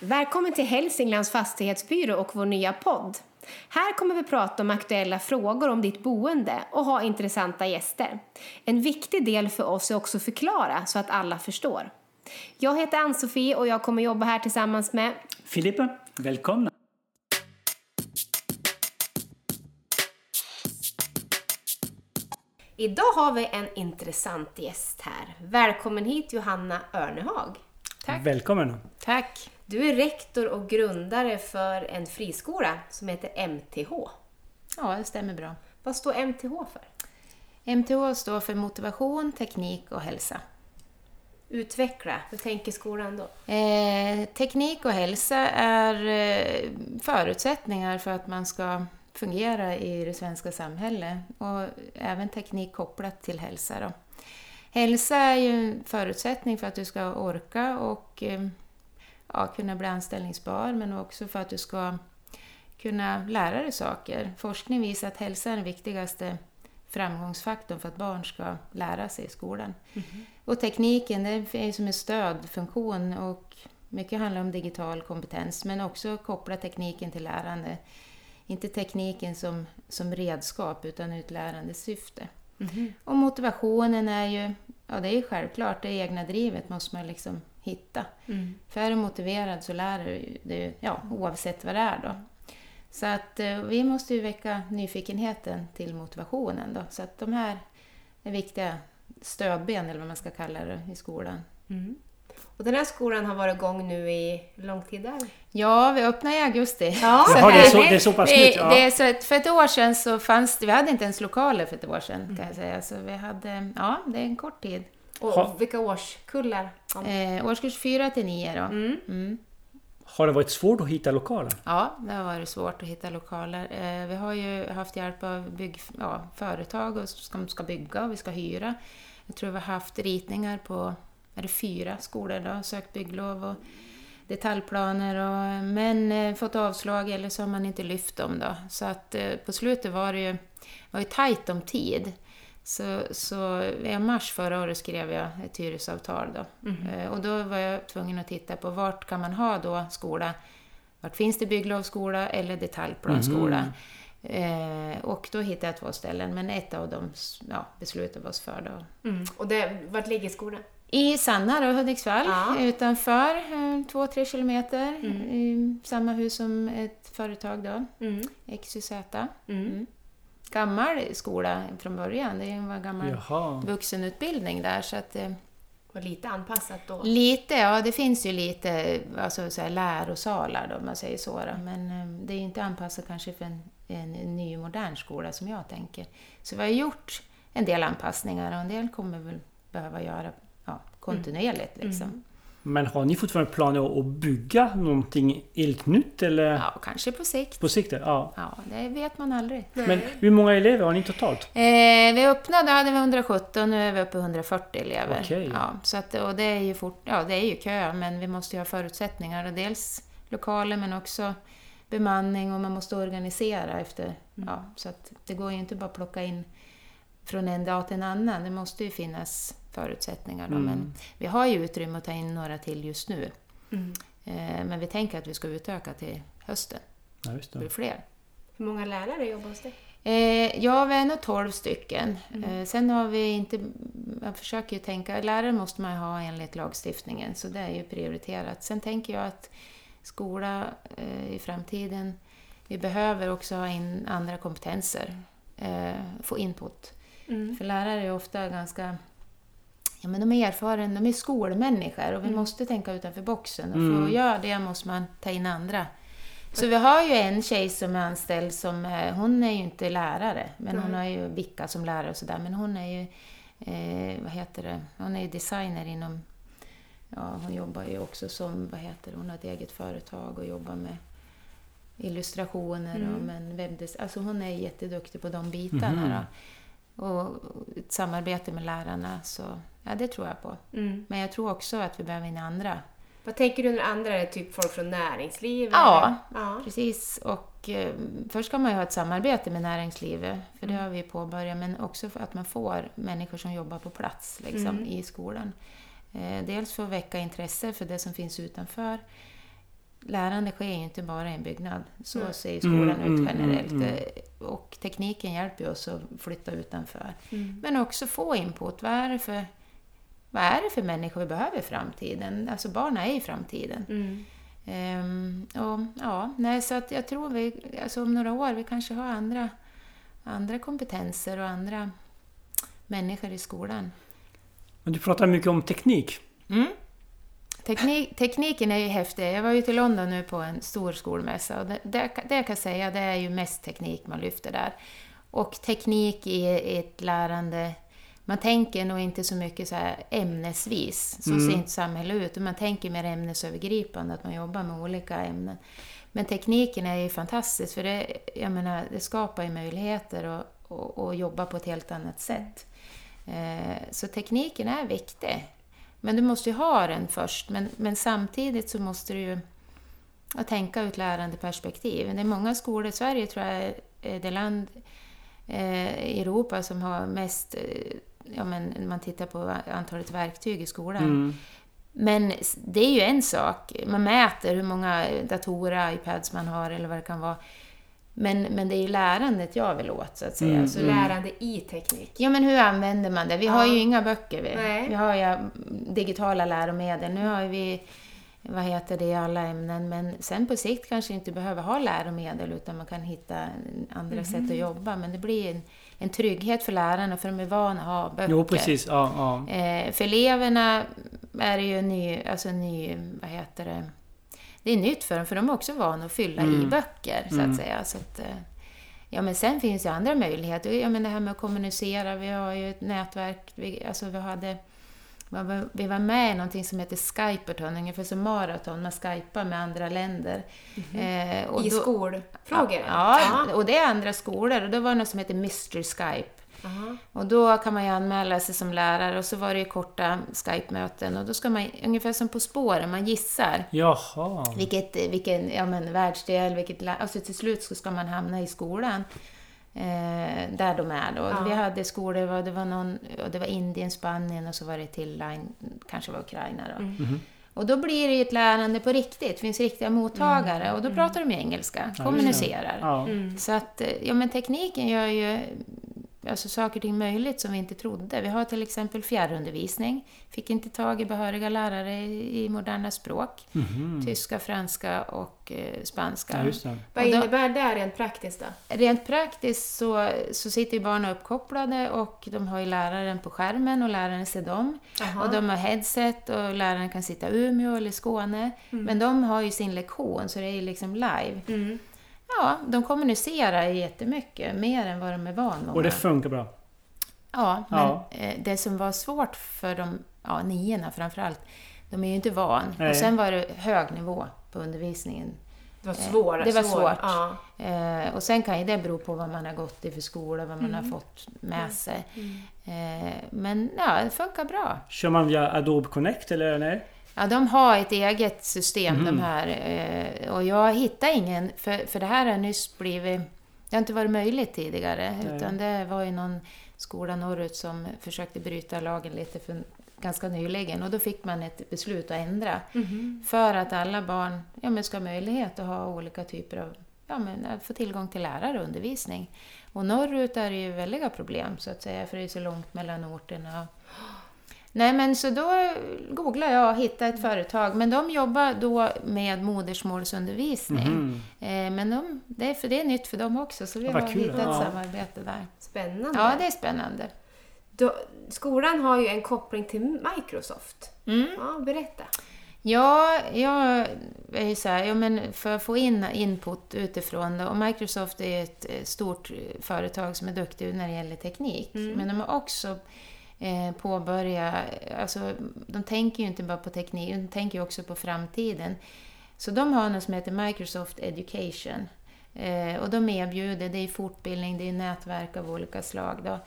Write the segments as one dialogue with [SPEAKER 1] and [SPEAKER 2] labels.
[SPEAKER 1] Välkommen till Hälsinglands fastighetsbyrå och vår nya podd. Här kommer vi prata om aktuella frågor om ditt boende och ha intressanta gäster. En viktig del för oss är också att förklara så att alla förstår. Jag heter Ann-Sofie och jag kommer jobba här tillsammans med
[SPEAKER 2] Filippa, välkomna!
[SPEAKER 1] Idag har vi en intressant gäst här. Välkommen hit Johanna Örnehag.
[SPEAKER 2] Tack. Välkommen!
[SPEAKER 3] Tack!
[SPEAKER 1] Du är rektor och grundare för en friskola som heter MTH.
[SPEAKER 3] Ja, det stämmer bra.
[SPEAKER 1] Vad står MTH för?
[SPEAKER 3] MTH står för motivation, teknik och hälsa.
[SPEAKER 1] Utveckla, hur tänker skolan då?
[SPEAKER 3] Eh, teknik och hälsa är eh, förutsättningar för att man ska fungera i det svenska samhället och även teknik kopplat till hälsa. Då. Hälsa är ju en förutsättning för att du ska orka och eh, ja, kunna bli anställningsbar men också för att du ska kunna lära dig saker. Forskning visar att hälsa är den viktigaste framgångsfaktorn för att barn ska lära sig i skolan. Mm. Och tekniken det är som en stödfunktion och mycket handlar om digital kompetens men också koppla tekniken till lärande. Inte tekniken som, som redskap utan ur ett lärandesyfte. Mm. Och motivationen är ju, ja det är ju självklart, det egna drivet måste man liksom hitta. Mm. För är du motiverad så lär du dig, ja, oavsett vad det är då. Så att eh, vi måste ju väcka nyfikenheten till motivationen då. Så att de här är viktiga stödben, eller vad man ska kalla det, i skolan. Mm.
[SPEAKER 1] Och den här skolan har varit igång nu i lång tid? Där.
[SPEAKER 3] Ja, vi öppnade i augusti.
[SPEAKER 2] Ja. Så Jaha, det, är så, det är så pass nytt? Ja.
[SPEAKER 3] Det är så att för ett år sedan så fanns det, vi hade inte ens lokaler för ett år sedan kan jag mm. säga. Så vi hade, ja, det är en kort tid.
[SPEAKER 1] Och ha. vilka årskullar?
[SPEAKER 3] Eh, årskurs 4 till 9 då. Mm. Mm.
[SPEAKER 2] Har det varit svårt att hitta lokaler?
[SPEAKER 3] Ja, det har varit svårt att hitta lokaler. Eh, vi har ju haft hjälp av bygg, ja, företag som ska bygga och vi ska hyra. Jag tror vi har haft ritningar på är det fyra skolor då, sökt bygglov och detaljplaner och, men eh, fått avslag eller så har man inte lyft dem då. Så att eh, på slutet var det ju, var ju tajt om tid. Så, så i mars förra året skrev jag ett hyresavtal då. Mm. Och då var jag tvungen att titta på vart kan man ha då skola? Vart finns det bygglovsskola eller detaljplanskola? Mm. Eh, och då hittade jag två ställen, men ett av dem ja, beslutade vi oss för. Då.
[SPEAKER 1] Mm. Och det, vart ligger skolan?
[SPEAKER 3] I Sanna, då, Hudiksvall, ja. utanför, eh, två, tre kilometer. Mm. I samma hus som ett företag då, mm. XYZ. Mm. Mm. Gammal skola från början, det var en gammal Jaha. vuxenutbildning där. Så att,
[SPEAKER 1] eh, och lite anpassat då?
[SPEAKER 3] Lite, ja det finns ju lite alltså, så här, lärosalar då, om man säger så. Då. Men eh, det är inte anpassat kanske för en, en, en ny modern skola som jag tänker. Så vi har gjort en del anpassningar och en del kommer vi väl behöva göra kontinuerligt. Mm. Liksom. Mm.
[SPEAKER 2] Men har ni fortfarande planer att bygga någonting helt nytt? Eller?
[SPEAKER 3] Ja, kanske på sikt.
[SPEAKER 2] På sikt, ja.
[SPEAKER 3] Ja, det vet man aldrig.
[SPEAKER 2] Men hur många elever har ni totalt?
[SPEAKER 3] Eh, vi öppnade hade vi 117, nu är vi uppe i 140 elever.
[SPEAKER 2] Okay.
[SPEAKER 3] Ja, så att, och det är ju fort, ja, det är ju kö, men vi måste ju ha förutsättningar. Och dels lokaler, men också bemanning och man måste organisera efter. Mm. Ja, så att det går ju inte bara att plocka in från en dag till en annan. Det måste ju finnas förutsättningar. Då. Mm. Men vi har ju utrymme att ta in några till just nu. Mm. Eh, men vi tänker att vi ska utöka till hösten.
[SPEAKER 2] Ja, just det.
[SPEAKER 3] blir fler.
[SPEAKER 1] Hur många lärare jobbar hos dig?
[SPEAKER 3] Eh, ja, vi är nog 12 stycken. Mm. Eh, sen har vi inte... Jag försöker ju tänka... Lärare måste man ha enligt lagstiftningen, så det är ju prioriterat. Sen tänker jag att skola i framtiden, vi behöver också ha in andra kompetenser. Få input. Mm. För lärare är ofta ganska ja, men de är erfarna, de är skolmänniskor och vi mm. måste tänka utanför boxen. Och för mm. att göra det måste man ta in andra. Så vi har ju en tjej som är anställd som, hon är ju inte lärare, men mm. hon har ju Vicka som lärare och sådär, men hon är ju, eh, vad heter det, hon är ju designer inom, ja hon jobbar ju också som, vad heter det, hon har ett eget företag och jobbar med illustrationer mm. och men webbdes, alltså hon är jätteduktig på de bitarna. Mm. Och ett samarbete med lärarna, så ja, det tror jag på. Mm. Men jag tror också att vi behöver in andra.
[SPEAKER 1] Vad tänker du när andra är typ folk från näringslivet?
[SPEAKER 3] Ja, ja, precis. Och eh, först ska man ju ha ett samarbete med näringslivet, för det mm. har vi påbörjat, men också för att man får människor som jobbar på plats liksom, mm. i skolan. Eh, dels för att väcka intresse för det som finns utanför, lärande sker ju inte bara i en byggnad. Så
[SPEAKER 1] Mm.
[SPEAKER 3] ser ju skolan
[SPEAKER 2] Mm,
[SPEAKER 3] ut
[SPEAKER 2] mm,
[SPEAKER 3] generellt.
[SPEAKER 2] mm, mm.
[SPEAKER 3] Eh, Och tekniken hjälper oss att flytta utanför.
[SPEAKER 1] Mm.
[SPEAKER 3] Men också få input. Vad är det för, vad är det för människor vi behöver i framtiden? Alltså barnen är ju framtiden.
[SPEAKER 1] Mm.
[SPEAKER 3] Ehm, och, ja, nej, så att jag tror vi, alltså om några år, vi kanske har andra, andra kompetenser och andra människor i skolan.
[SPEAKER 2] Men du pratar mycket om teknik.
[SPEAKER 3] Mm. Teknik, tekniken är ju häftig. Jag var ju till London nu på en stor skolmässa och det, det, det jag kan säga det är ju mest teknik man lyfter där. Och teknik i ett lärande, man tänker nog inte så mycket så ämnesvis, så
[SPEAKER 2] Mm.
[SPEAKER 3] ser inte samhället ut, man tänker mer ämnesövergripande, att man jobbar med olika ämnen. Men tekniken är ju fantastisk, för det, jag menar, det skapar ju möjligheter att och, och jobba på ett helt annat sätt. Eh, så tekniken är viktig. Men du måste ju ha den först, men, men samtidigt så måste du ju tänka ur ett lärandeperspektiv. Det är många skolor, Sverige tror jag är det land eh, i Europa som har mest, eh, ja men man tittar på antalet verktyg i skolan.
[SPEAKER 2] Mm.
[SPEAKER 3] Men det är ju en sak, man mäter hur många datorer, iPads man har eller vad det kan vara. Men, men det är ju lärandet jag vill åt, så att säga.
[SPEAKER 2] Mm,
[SPEAKER 3] Så
[SPEAKER 1] Så lärande i teknik.
[SPEAKER 3] Ja, men hur använder man det? Vi har
[SPEAKER 1] Ja.
[SPEAKER 3] ju inga böcker. Vi,
[SPEAKER 1] Nej.
[SPEAKER 3] vi har ju digitala läromedel. Nu har vi, vad heter det, i alla ämnen. Men sen på sikt kanske inte behöver ha läromedel utan man kan hitta andra sätt
[SPEAKER 1] Mhm.
[SPEAKER 3] att jobba. Men det blir en, en trygghet för lärarna för de är vana att ha böcker.
[SPEAKER 2] Jo, precis. Ja, ja.
[SPEAKER 3] Eh, för eleverna är det ju ny, alltså ny, vad heter det, det är nytt för dem för de är också vana att fylla i
[SPEAKER 2] Mm.
[SPEAKER 3] böcker så
[SPEAKER 2] Mm.
[SPEAKER 3] att säga. Så att, eh, ja men sen finns ju andra möjligheter. Ja men det här med att kommunicera, vi har ju ett nätverk, vi, alltså vi hade vi var- med i någonting som heter Skyperton, ungefär som maraton, man skypar med andra länder. Eh, och
[SPEAKER 1] I
[SPEAKER 3] då-
[SPEAKER 1] skolfrågor?
[SPEAKER 3] Ja, och det är andra skolor och då var det något som heter Mystery Skype.
[SPEAKER 1] Aha.
[SPEAKER 3] Och då kan man ju anmäla sig som lärare och så var det ju korta Skype-möten och då ska man, ungefär som På spåren, man gissar
[SPEAKER 2] Jaha.
[SPEAKER 3] vilket, vilken ja, men, världsdel, vilket la- alltså till slut så ska man hamna i skolan. Eh, där de är då.
[SPEAKER 1] Ja.
[SPEAKER 3] Vi hade skolor, det var, det var, någon, och det var Indien, Spanien och så var det till line, kanske var Ukraina då.
[SPEAKER 1] Mm.
[SPEAKER 3] Och då blir det ju ett lärande på riktigt, det finns riktiga mottagare och då pratar de ju engelska, kommunicerar.
[SPEAKER 2] Ja.
[SPEAKER 1] Mm.
[SPEAKER 3] Så att, eh, ja men tekniken gör ju alltså saker och ting möjligt som vi inte trodde. Vi har till exempel fjärrundervisning. Fick inte tag i behöriga lärare i moderna språk.
[SPEAKER 2] Mhm.
[SPEAKER 3] Tyska, franska och eh, spanska.
[SPEAKER 2] Ja, just det.
[SPEAKER 1] Vad
[SPEAKER 3] Och då-
[SPEAKER 1] innebär det rent praktiskt då?
[SPEAKER 3] Rent praktiskt så, så sitter ju barnen uppkopplade och de har ju läraren på skärmen och läraren ser dem.
[SPEAKER 1] Jaha.
[SPEAKER 3] Och de har headset och läraren kan sitta i Umeå eller Skåne. Men de har ju sin lektion så det är ju liksom live.
[SPEAKER 1] Mm.
[SPEAKER 3] Ja, de kommunicerar jättemycket, mer än vad de är van
[SPEAKER 2] Och det funkar bra.
[SPEAKER 3] Ja, men
[SPEAKER 2] Ja.
[SPEAKER 3] eh, det som var svårt för de ja, niorna framförallt, de är ju inte van.
[SPEAKER 2] Nej.
[SPEAKER 3] Och sen var det hög nivå på undervisningen.
[SPEAKER 1] Det var svårt.
[SPEAKER 3] det var
[SPEAKER 1] svår.
[SPEAKER 3] svårt.
[SPEAKER 1] Ja.
[SPEAKER 3] Eh, och sen kan ju det bero på vad man har gått i för skola, vad man
[SPEAKER 1] Mm.
[SPEAKER 3] har fått med sig. Eh, men ja, det funkar bra.
[SPEAKER 2] Kör man via Adobe Connect eller nej?
[SPEAKER 3] Ja, de har ett eget system
[SPEAKER 2] Mhm.
[SPEAKER 3] de här. Eh, och jag hittar ingen, för, för det här har nyss blivit... Det har inte varit möjligt tidigare.
[SPEAKER 2] Nej.
[SPEAKER 3] Utan det var ju någon skola norrut som försökte bryta lagen lite för ganska nyligen. Och då fick man ett beslut att ändra.
[SPEAKER 1] Mhm.
[SPEAKER 3] För att alla barn ja, men ska ha möjlighet att ha olika typer av... Ja, men att få tillgång till lärare och undervisning. Och norrut är det ju väldiga problem så att säga, för det är så långt mellan orterna. Nej men så då googlade jag och hittade ett företag, men de jobbar då med modersmålsundervisning. Eh, men de, det, är, för det är nytt för dem också, så vi
[SPEAKER 2] Ja,
[SPEAKER 3] har
[SPEAKER 2] kul.
[SPEAKER 3] hittat
[SPEAKER 2] Ja.
[SPEAKER 3] ett samarbete där.
[SPEAKER 1] Spännande.
[SPEAKER 3] Ja, det är spännande.
[SPEAKER 1] Då, skolan har ju en koppling till Microsoft.
[SPEAKER 3] Mm.
[SPEAKER 1] Ja, berätta.
[SPEAKER 3] Ja, jag är ju så här, ja, men för att få in input utifrån, då, och Microsoft är ett eh, stort eh, företag som är duktigt när det gäller teknik,
[SPEAKER 1] Mm.
[SPEAKER 3] men de har också eh, påbörjat, alltså de tänker ju inte bara på teknik, de tänker ju också på framtiden. Så de har något som heter Microsoft Education. Eh, och de erbjuder, det är fortbildning, det är nätverk av olika slag. Då.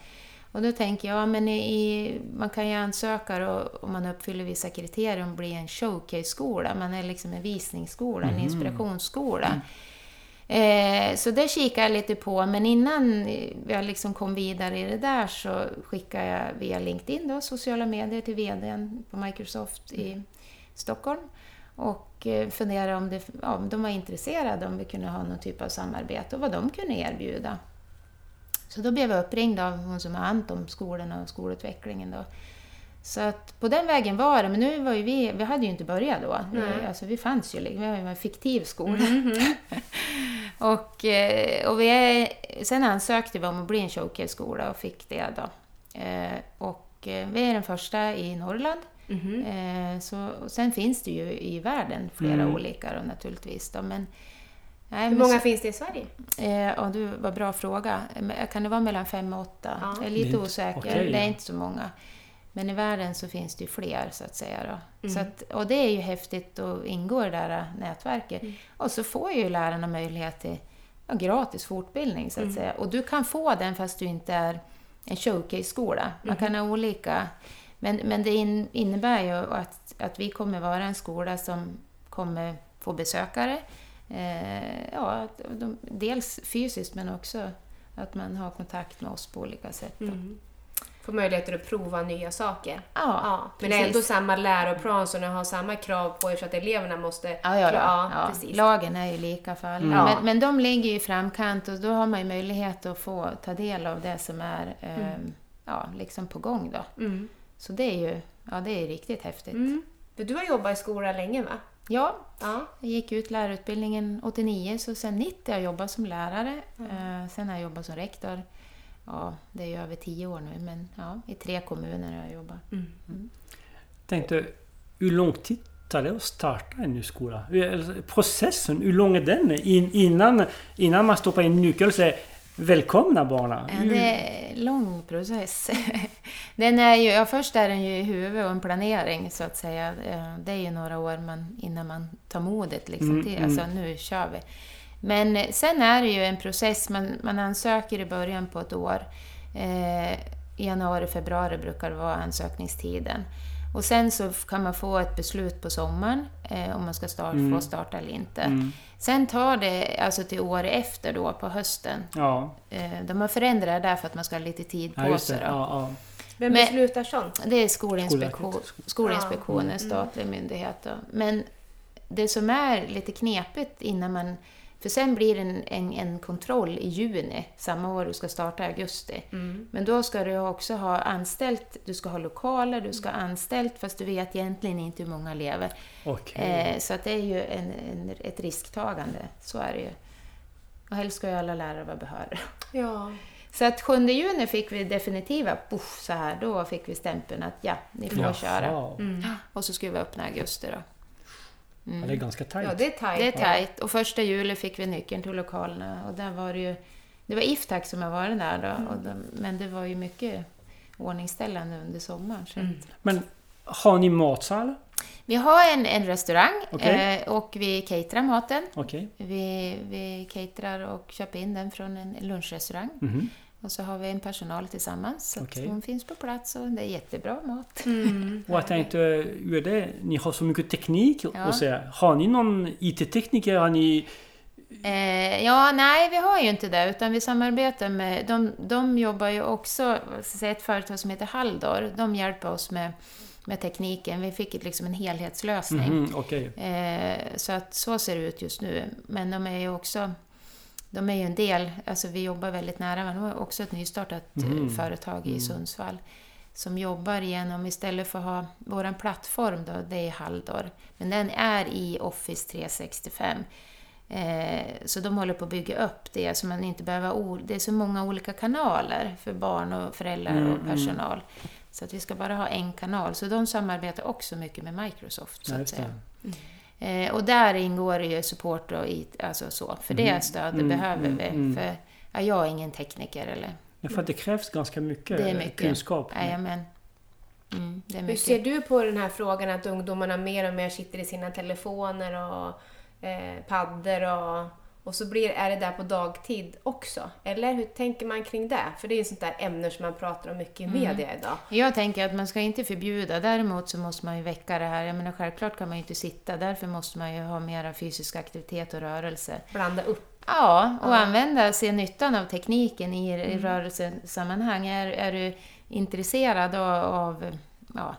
[SPEAKER 3] Och då tänker jag, ja, men i, man kan ju ansöka då, om man uppfyller vissa kriterier och bli en showcase-skola. Man är liksom en visningsskola, en
[SPEAKER 2] Mhm.
[SPEAKER 3] inspirationsskola. Eh, så det kikar jag lite på, men innan jag liksom kom vidare i det där så skickade jag via LinkedIn, då, sociala medier, till VDn på Microsoft i Stockholm. och eh, funderade om, det, ja, om de var intresserade om vi kunde ha någon typ av samarbete och vad de kunde erbjuda. Så då blev jag uppringd av hon som har hand om skolorna och skolutvecklingen. Då. Så att på den vägen var det, men nu var ju vi, vi hade ju inte börjat då. Vi, alltså, vi fanns ju, vi var ju en fiktiv skola.
[SPEAKER 1] Mm -hmm.
[SPEAKER 3] och, eh, och vi är, sen ansökte vi om att bli en showcase-skola och fick det då. Eh, och vi är den första i Norrland.
[SPEAKER 1] Mm -hmm.
[SPEAKER 3] så, sen finns det ju i världen flera mm. olika då, naturligtvis. Då, men,
[SPEAKER 1] nej, Hur många så, finns det i Sverige?
[SPEAKER 3] Eh, ja, du, vad bra fråga. Kan det vara mellan fem och åtta? Ja. Jag är lite osäker. Okay. Det är inte så många. Men i världen så finns det ju fler, så att säga. Då. Mm. Så att, och det är ju häftigt att ingå i det där nätverket. Mm. Och så får ju lärarna möjlighet till ja, gratis fortbildning, så att mm. säga. Och du kan få den fast du inte är en showcase-skola. Man kan ha olika... Men, men det in, innebär ju att, att vi kommer vara en skola som kommer få besökare. Eh, ja, de, dels fysiskt men också att man har kontakt med oss på olika sätt.
[SPEAKER 1] Mm. Få möjligheter att prova nya saker.
[SPEAKER 3] Ja,
[SPEAKER 1] ja Men det är ändå samma läroplan så ni har samma krav på er så att eleverna måste...
[SPEAKER 3] Ja, ja, ja, ja. Precis. Lagen är ju lika för alla. Mm. Men, men de ligger ju i framkant och då har man ju möjlighet att få ta del av det som är eh, mm. ja, liksom på gång. Då.
[SPEAKER 1] Mm.
[SPEAKER 3] Så det är ju ja, det är riktigt häftigt.
[SPEAKER 1] Mm. För du har jobbat i skolan länge va?
[SPEAKER 3] Ja,
[SPEAKER 1] ja.
[SPEAKER 3] jag gick ut lärarutbildningen 89 så sen 90 har jag jobbat som lärare. Mm. sen har jag jobbat som rektor. Ja, det är ju över tio år nu, men ja, i tre kommuner har jag jobbat.
[SPEAKER 1] Mm. Mm.
[SPEAKER 2] Tänkte, hur lång tid tar det att starta en ny skola? Processen, hur lång är den? innan, innan man stoppar in nyckeln och säger Välkomna barnen!
[SPEAKER 3] Ja, det är en lång process. Den är ju, ja, först är den ju i huvudet och en planering så att säga. Det är ju några år man, innan man tar modet liksom mm, till, alltså mm. nu kör vi. Men sen är det ju en process, man, man ansöker i början på ett år. Eh, januari, februari brukar det vara ansökningstiden. Och sen så kan man få ett beslut på sommaren eh, om man ska start, mm. få starta eller inte.
[SPEAKER 2] Mm.
[SPEAKER 3] Sen tar det alltså till år efter då, på hösten.
[SPEAKER 2] Ja.
[SPEAKER 3] Eh, de har förändrat det där för att man ska ha lite tid på
[SPEAKER 2] ja,
[SPEAKER 3] sig. Då.
[SPEAKER 2] Ja, ja.
[SPEAKER 1] Vem
[SPEAKER 3] Men,
[SPEAKER 1] beslutar sånt?
[SPEAKER 3] Det är Skolinspektion, Skolinspektionen, ja. Mm. statlig myndighet. Då. Men det som är lite knepigt innan man för sen blir det en, en, en, kontroll i juni, samma år du ska starta i augusti.
[SPEAKER 1] Mm.
[SPEAKER 3] Men då ska du också ha anställt, du ska ha lokaler, du ska ha anställt fast du vet egentligen inte hur många elever.
[SPEAKER 2] Okay.
[SPEAKER 3] Eh, så att det är ju en, en, ett risktagande, så är det ju. Och helst ska ju alla lärare vara behöriga.
[SPEAKER 1] Ja.
[SPEAKER 3] Så att 7 juni fick vi definitiva, puff, så här, då fick vi stämpeln att ja, ni får
[SPEAKER 2] Jaha.
[SPEAKER 3] köra. Mm. Och så skulle vi öppna i augusti då.
[SPEAKER 2] Mm. Ja, det är ganska tajt.
[SPEAKER 1] Ja, det är tajt.
[SPEAKER 3] Det är tajt. Och första juli fick vi nyckeln till lokalerna och där var det ju... Det var Iftax som har varit där då, mm. de, men det var ju mycket ordningställande under sommaren. Mm.
[SPEAKER 2] Men har ni matsal?
[SPEAKER 3] Vi har en, en restaurang
[SPEAKER 2] okay.
[SPEAKER 3] eh, och vi caterar maten.
[SPEAKER 2] Okay.
[SPEAKER 3] Vi, vi caterar och köper in den från en lunchrestaurang.
[SPEAKER 2] Mm.
[SPEAKER 3] Och så har vi en personal tillsammans, så okay. att hon finns på plats och det är jättebra mat.
[SPEAKER 1] Mm.
[SPEAKER 2] och jag tänkte, hur är det? Ni har så mycket teknik ja. och så, Har ni någon IT-tekniker? Har ni...
[SPEAKER 3] Eh, ja, nej, vi har ju inte det, utan vi samarbetar med... De, de jobbar ju också, säga ett företag som heter Haldor, de hjälper oss med, med tekniken. Vi fick liksom en helhetslösning.
[SPEAKER 2] Mm, okay.
[SPEAKER 3] eh, så att så ser det ut just nu. Men de är ju också de är ju en del, alltså vi jobbar väldigt nära men de har också ett nystartat mm. företag i mm. Sundsvall som jobbar genom, istället för att ha vår plattform då, det är Haldor, men den är i Office 365. Eh, så de håller på att bygga upp det, så man inte behöver det är så många olika kanaler för barn och föräldrar
[SPEAKER 2] mm,
[SPEAKER 3] och personal. Så att vi ska bara ha en kanal. Så de samarbetar också mycket med Microsoft, så att säga. Mm. Eh, och där ingår det ju support och IT, alltså så. För det mm. stödet mm, behöver mm, vi. Mm. För ja, jag är ingen tekniker eller...
[SPEAKER 2] Ja, för det krävs ganska mycket, det är mycket. kunskap.
[SPEAKER 3] Jajamän. Mm, det är mycket.
[SPEAKER 1] Hur ser du på den här frågan att ungdomarna mer och mer sitter i sina telefoner och eh, paddor och och så blir, är det där på dagtid också. Eller hur tänker man kring det? För det är ju sånt där ämne som man pratar om mycket i mm. media idag.
[SPEAKER 3] Jag tänker att man ska inte förbjuda, däremot så måste man ju väcka det här. Jag menar självklart kan man ju inte sitta, därför måste man ju ha mera fysisk aktivitet och rörelse.
[SPEAKER 1] Blanda upp.
[SPEAKER 3] Ja, och ja. använda, se nyttan av tekniken i, mm. i rörelsesammanhang. Är, är du intresserad av, av ja,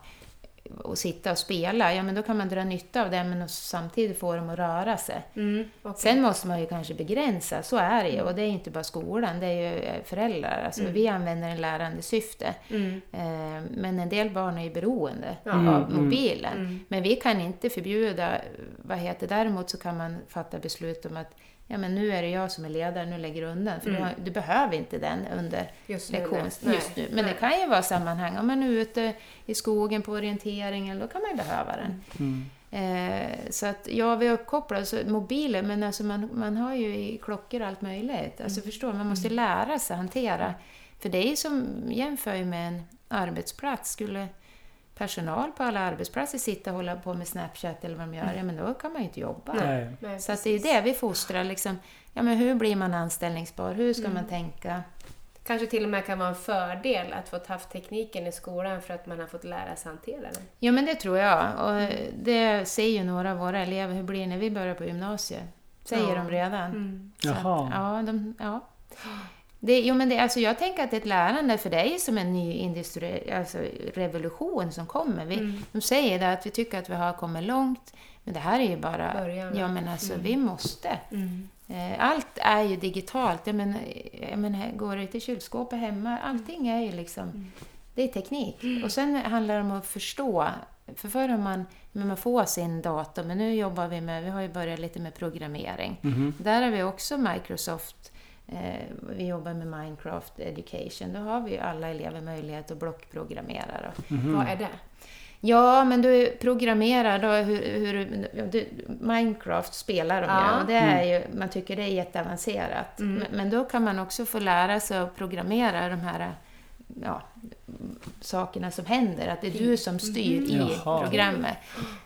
[SPEAKER 3] och sitta och spela, ja men då kan man dra nytta av det men samtidigt få dem att röra sig.
[SPEAKER 1] Mm, okej.
[SPEAKER 3] Sen måste man ju kanske begränsa, så är det ju. Och det är inte bara skolan, det är ju eh, föräldrar. Alltså, Vi använder en lärande syfte.
[SPEAKER 1] Mm.
[SPEAKER 3] Eh, Men en del barn är ju beroende av
[SPEAKER 2] Mm,
[SPEAKER 3] mobilen.
[SPEAKER 1] Mm.
[SPEAKER 3] Men vi kan inte förbjuda, vad heter Däremot så kan man fatta beslut om att ja, men nu är det jag som är ledare, nu lägger du undan. För du,
[SPEAKER 1] Mm.
[SPEAKER 3] har, du behöver inte den under
[SPEAKER 1] Just nu,
[SPEAKER 3] lektions,
[SPEAKER 1] nej.
[SPEAKER 3] just nu. Men
[SPEAKER 1] Nej.
[SPEAKER 3] det kan ju vara sammanhang, om man är ute i skogen på orienteringen, då kan man ju behöva den.
[SPEAKER 2] Mm.
[SPEAKER 3] Eh, så att ja, vi är uppkopplade, så mobiler, men alltså man, man har ju i klockor allt möjligt. Alltså
[SPEAKER 1] Mm.
[SPEAKER 3] förstår, man måste lära sig hantera. För det är ju som, jämför ju med en arbetsplats. Skulle personal på alla arbetsplatser sitta och hålla på med Snapchat eller vad de gör, ja men då kan man ju inte jobba.
[SPEAKER 2] Nej.
[SPEAKER 1] Nej,
[SPEAKER 3] Så att det är det vi fostrar, liksom. Ja men hur blir man anställningsbar? Hur ska
[SPEAKER 1] Mm.
[SPEAKER 3] man tänka?
[SPEAKER 1] Kanske till och med kan vara en fördel att få haft tekniken i skolan för att man har fått lära sig hantera den.
[SPEAKER 3] Ja men det tror jag. Och det säger ju några av våra elever, hur blir det när vi börjar på gymnasiet? Säger
[SPEAKER 1] Ja.
[SPEAKER 3] de redan.
[SPEAKER 1] Mm.
[SPEAKER 3] Så att,
[SPEAKER 2] Jaha.
[SPEAKER 3] ja, de, ja. Det, jo, men det, alltså jag tänker att det är ett lärande, för ju som en ny industri, alltså revolution som kommer. Vi,
[SPEAKER 1] Mm.
[SPEAKER 3] De säger det att vi tycker att vi har kommit långt, men det här är ju bara...
[SPEAKER 1] Början.
[SPEAKER 3] Ja, men alltså
[SPEAKER 1] Mm.
[SPEAKER 3] vi måste.
[SPEAKER 1] Mm.
[SPEAKER 3] Eh, Allt är ju digitalt. Jag menar, jag menar, går det till kylskåpet hemma, allting är ju liksom...
[SPEAKER 1] Mm.
[SPEAKER 3] Det är teknik. Och sen handlar det om att förstå. För förr har man, men man får sin dator, men nu jobbar vi med, vi har ju börjat lite med programmering.
[SPEAKER 2] Mhm.
[SPEAKER 3] Där har vi också Microsoft, vi jobbar med Minecraft Education. Då har vi ju alla elever möjlighet att blockprogrammera. Då.
[SPEAKER 2] Mhm.
[SPEAKER 1] Vad är det?
[SPEAKER 3] Ja, men du programmerar då hur, hur du, Minecraft spelar de
[SPEAKER 1] Ja.
[SPEAKER 3] ju och det är ju, man tycker det är jätteavancerat.
[SPEAKER 1] Mm.
[SPEAKER 3] Men, men då kan man också få lära sig att programmera de här ja, sakerna som händer, att det är du som styr i
[SPEAKER 2] Jaha.
[SPEAKER 3] programmet.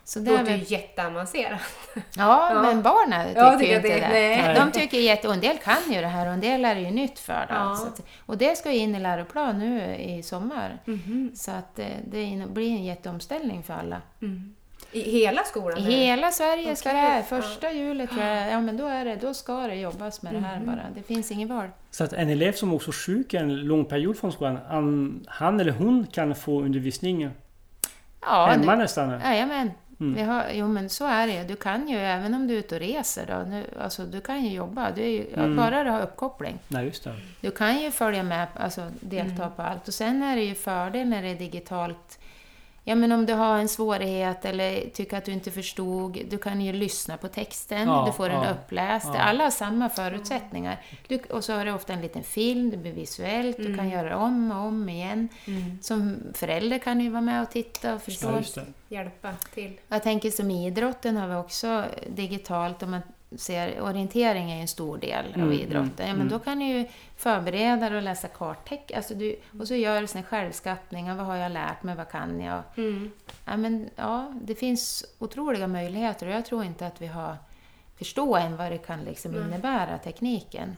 [SPEAKER 3] Så
[SPEAKER 1] Det låter ju jätteavancerat.
[SPEAKER 3] ja,
[SPEAKER 1] Ja.
[SPEAKER 3] men barnen tycker
[SPEAKER 1] Ja, tycker
[SPEAKER 3] inte
[SPEAKER 1] det-
[SPEAKER 3] det.
[SPEAKER 1] nej.
[SPEAKER 3] De tycker jätte... Och en del kan ju det här och en del är det ju nytt för dem.
[SPEAKER 1] Ja.
[SPEAKER 3] Så att, och det ska ju in i läroplan nu i sommar.
[SPEAKER 1] Mhm.
[SPEAKER 3] Så att eh, det blir en jätteomställning för alla.
[SPEAKER 1] Mm. I hela skolan?
[SPEAKER 3] I
[SPEAKER 1] eller?
[SPEAKER 3] hela Sverige ska det här. Första juli tror jag, ja men då, är det, då ska det jobbas med det här
[SPEAKER 1] Mhm.
[SPEAKER 3] bara. Det finns ingen val.
[SPEAKER 2] Så att en elev som också är sjuk en lång period från skolan, han, han eller hon kan få undervisning
[SPEAKER 3] Ja,
[SPEAKER 2] hemma
[SPEAKER 3] nu,
[SPEAKER 2] nästan?
[SPEAKER 3] jajamän.
[SPEAKER 2] Mm.
[SPEAKER 3] Vi har, jo men så är det Du kan ju, även om du är ute och reser då, nu, alltså du kan ju jobba. Du är ju,
[SPEAKER 2] Mm.
[SPEAKER 3] Bara du har uppkoppling.
[SPEAKER 2] Nej, just det.
[SPEAKER 3] Du kan ju följa med, alltså delta
[SPEAKER 1] Mm.
[SPEAKER 3] på allt. Och sen är det ju fördel när det är digitalt. Ja men om du har en svårighet eller tycker att du inte förstod, du kan ju lyssna på texten,
[SPEAKER 2] Ja,
[SPEAKER 3] du får den
[SPEAKER 2] ja,
[SPEAKER 3] uppläst.
[SPEAKER 2] ja.
[SPEAKER 3] Alla har samma förutsättningar. Du, och så har du ofta en liten film, det blir visuellt, du kan
[SPEAKER 1] Mm.
[SPEAKER 3] göra om och om igen.
[SPEAKER 1] Mm.
[SPEAKER 3] Som förälder kan du vara med och titta och förstå.
[SPEAKER 1] Hjälpa till.
[SPEAKER 3] Jag tänker som idrotten har vi också digitalt, om man ser, orientering är en stor del av
[SPEAKER 2] Mm,
[SPEAKER 3] idrotten.
[SPEAKER 2] mm,
[SPEAKER 3] ja, men
[SPEAKER 2] mm.
[SPEAKER 3] då kan du ju förbereda dig och läsa karttecken. Alltså du, och så gör du en självskattning. Vad har jag lärt mig? Vad kan jag?
[SPEAKER 1] Mm.
[SPEAKER 3] Ja, men, ja, det finns otroliga möjligheter och jag tror inte att vi har förstått än vad det kan liksom innebära, tekniken.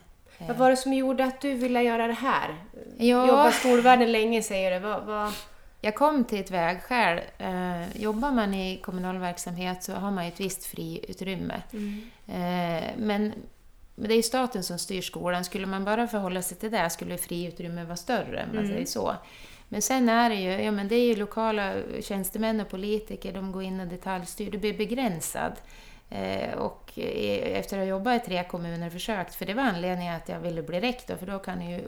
[SPEAKER 1] Vad var det som gjorde att du ville göra det här?
[SPEAKER 3] Ja.
[SPEAKER 1] Jobba skolvärlden länge säger du. Vad, vad...
[SPEAKER 3] Jag kom till ett vägskäl. Eh, jobbar man i kommunal verksamhet så har man ett visst friutrymme. Eh, men det är ju staten som styr skolan. Skulle man bara förhålla sig till det skulle friutrymme vara större, man
[SPEAKER 1] Mm.
[SPEAKER 3] säger så. Men sen är det ju, ja men det är ju lokala tjänstemän och politiker, de går in och detaljstyr. Du blir begränsad. Eh, och efter att ha jobbat i tre kommuner försökt, för det var anledningen att jag ville bli rektor, för då kan du ju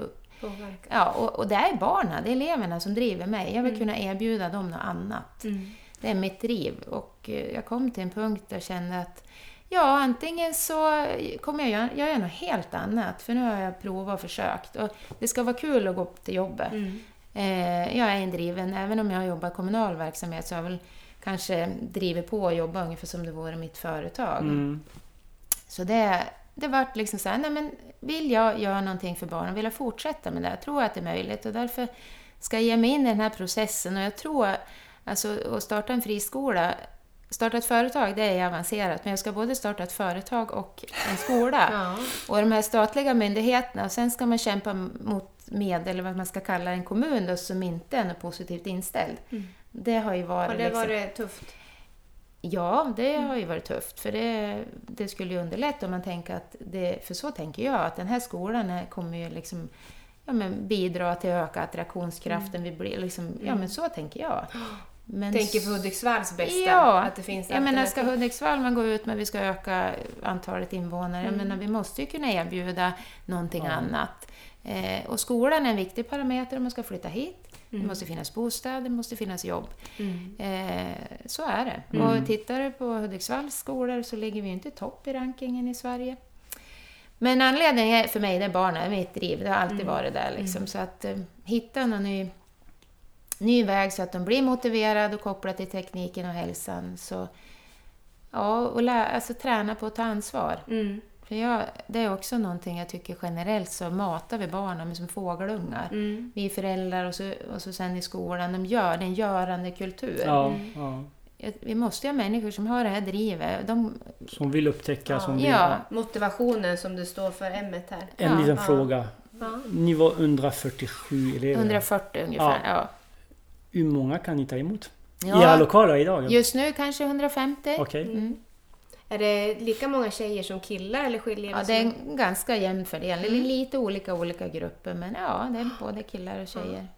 [SPEAKER 1] Påverka.
[SPEAKER 3] Ja, och, och det är barnen, det är eleverna som driver mig. Jag vill
[SPEAKER 1] Mm.
[SPEAKER 3] kunna erbjuda dem något annat.
[SPEAKER 1] Mm.
[SPEAKER 3] Det är mitt driv. Och eh, jag kom till en punkt där jag kände att ja, antingen så kommer jag göra, jag gör något helt annat, för nu har jag provat och försökt. Och det ska vara kul att gå upp till jobbet.
[SPEAKER 1] Mm.
[SPEAKER 3] Eh, jag är en driven, även om jag har jobbat i kommunal verksamhet så har jag väl kanske drivit på och jobbat ungefär som det vore mitt företag.
[SPEAKER 2] Mm.
[SPEAKER 3] Så det, det vart liksom så här, nej men vill jag göra någonting för barnen, vill jag fortsätta med det, jag tror att det är möjligt och därför ska jag ge mig in i den här processen och jag tror, alltså att starta en friskola, starta ett företag, det är avancerat, men jag ska både starta ett företag och en skola.
[SPEAKER 1] Ja.
[SPEAKER 3] Och de här statliga myndigheterna, och sen ska man kämpa mot med, eller vad man ska kalla en kommun då, som inte är positivt inställd.
[SPEAKER 1] Mm.
[SPEAKER 3] Det har ju varit...
[SPEAKER 1] Har det
[SPEAKER 3] liksom-
[SPEAKER 1] varit tufft?
[SPEAKER 3] Ja, det har ju varit tufft. För det, det skulle ju underlätta om man tänker att det, för så tänker jag, att den här skolan är, kommer ju liksom ja, men bidra till att öka attraktionskraften. Vi blir liksom, ja
[SPEAKER 1] Mm.
[SPEAKER 3] men så tänker jag. Men
[SPEAKER 1] Tänker för Hudiksvalls bästa,
[SPEAKER 3] Ja,
[SPEAKER 1] att det finns
[SPEAKER 3] jag menar, ska. Hudiksvall man gå ut med vi ska öka antalet invånare,
[SPEAKER 1] Mm.
[SPEAKER 3] jag menar, vi måste ju kunna erbjuda någonting annat. Eh, och skolan är en viktig parameter om man ska flytta hit. Det måste finnas bostäder, det måste finnas jobb.
[SPEAKER 1] Mm.
[SPEAKER 3] Eh, så är det. Och tittar du på Hudiksvalls skolor så ligger vi inte i topp i rankingen i Sverige. Men anledningen för mig, det är barnen, mitt driv. Det har alltid varit där. Liksom. Så att eh, hitta någon ny, ny väg så att de blir motiverade och kopplade till tekniken och hälsan. Så, ja, och lä, alltså, träna på att ta ansvar.
[SPEAKER 1] Mm.
[SPEAKER 3] För jag, det är också någonting jag tycker generellt så matar vi barnen med som fågelungar.
[SPEAKER 1] Mm.
[SPEAKER 3] Vi föräldrar och så, och så sen i skolan, de gör, det är en görande kultur.
[SPEAKER 2] Ja, ja.
[SPEAKER 3] Vi måste ju ha människor som har det här drivet. De,
[SPEAKER 2] Som vill upptäcka, som vill...
[SPEAKER 3] ja,
[SPEAKER 1] Motivationen som du står för M här.
[SPEAKER 2] En
[SPEAKER 3] Ja,
[SPEAKER 2] liten
[SPEAKER 1] ja.
[SPEAKER 2] fråga.
[SPEAKER 1] Ja.
[SPEAKER 2] Ni var 147 elever.
[SPEAKER 3] 140 ungefär. Ja.
[SPEAKER 2] Hur många kan ni ta emot? I
[SPEAKER 3] Ja,
[SPEAKER 2] lokaler idag?
[SPEAKER 3] just nu kanske 150.
[SPEAKER 2] Okej.
[SPEAKER 3] Mm.
[SPEAKER 1] Är det lika många tjejer som killar eller skiljer
[SPEAKER 3] Ja, det är en ganska jämn fördelning. Det är lite olika olika grupper, men ja, det är både killar och tjejer.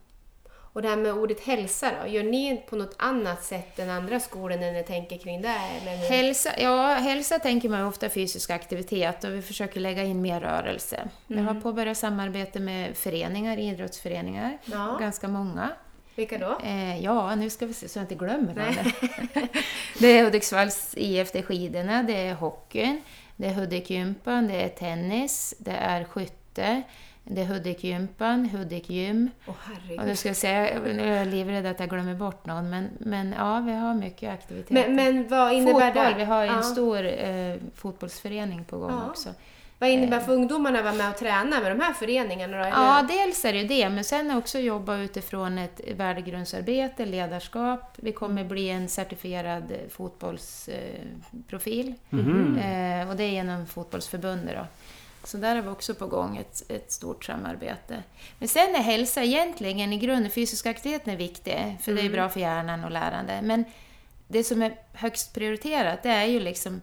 [SPEAKER 1] Och det här med ordet hälsa då, gör ni på något annat sätt än andra skolor när ni tänker kring det? Eller?
[SPEAKER 3] Hälsa, ja, hälsa tänker man ofta fysisk aktivitet och vi försöker lägga in mer rörelse. Vi har påbörjat samarbete med föreningar, idrottsföreningar,
[SPEAKER 1] Ja.
[SPEAKER 3] ganska många.
[SPEAKER 1] Vilka då?
[SPEAKER 3] Eh, ja, nu ska vi se så jag inte glömmer någon. det är Hudiksvalls IF, det är skidorna, det är hockeyn, det är Hudikgympan, det är tennis, det är skytte, det är Hudikgympan, Hudikgym.
[SPEAKER 1] Åh
[SPEAKER 3] Och
[SPEAKER 1] herregud.
[SPEAKER 3] nu ska jag säga, nu är jag livrädd att jag glömmer bort någon, men, men ja, vi har mycket aktiviteter.
[SPEAKER 1] Men, men vad innebär
[SPEAKER 3] Fotboll,
[SPEAKER 1] det?
[SPEAKER 3] vi har en
[SPEAKER 1] Ja.
[SPEAKER 3] stor eh, fotbollsförening på gång
[SPEAKER 1] Ja.
[SPEAKER 3] också.
[SPEAKER 1] Vad innebär för ungdomarna att vara med och träna med de här föreningarna då? Eller?
[SPEAKER 3] Ja, dels är det ju det, men sen också jobba utifrån ett värdegrundsarbete, ledarskap. Vi kommer bli en certifierad eh, fotbollsprofil. Eh, och det är genom fotbollsförbundet då. Så där är vi också på gång ett, ett stort samarbete. Men sen är hälsa egentligen i grunden, fysisk aktivitet är viktig, för det är bra för hjärnan och lärande. Men det som är högst prioriterat, det är ju liksom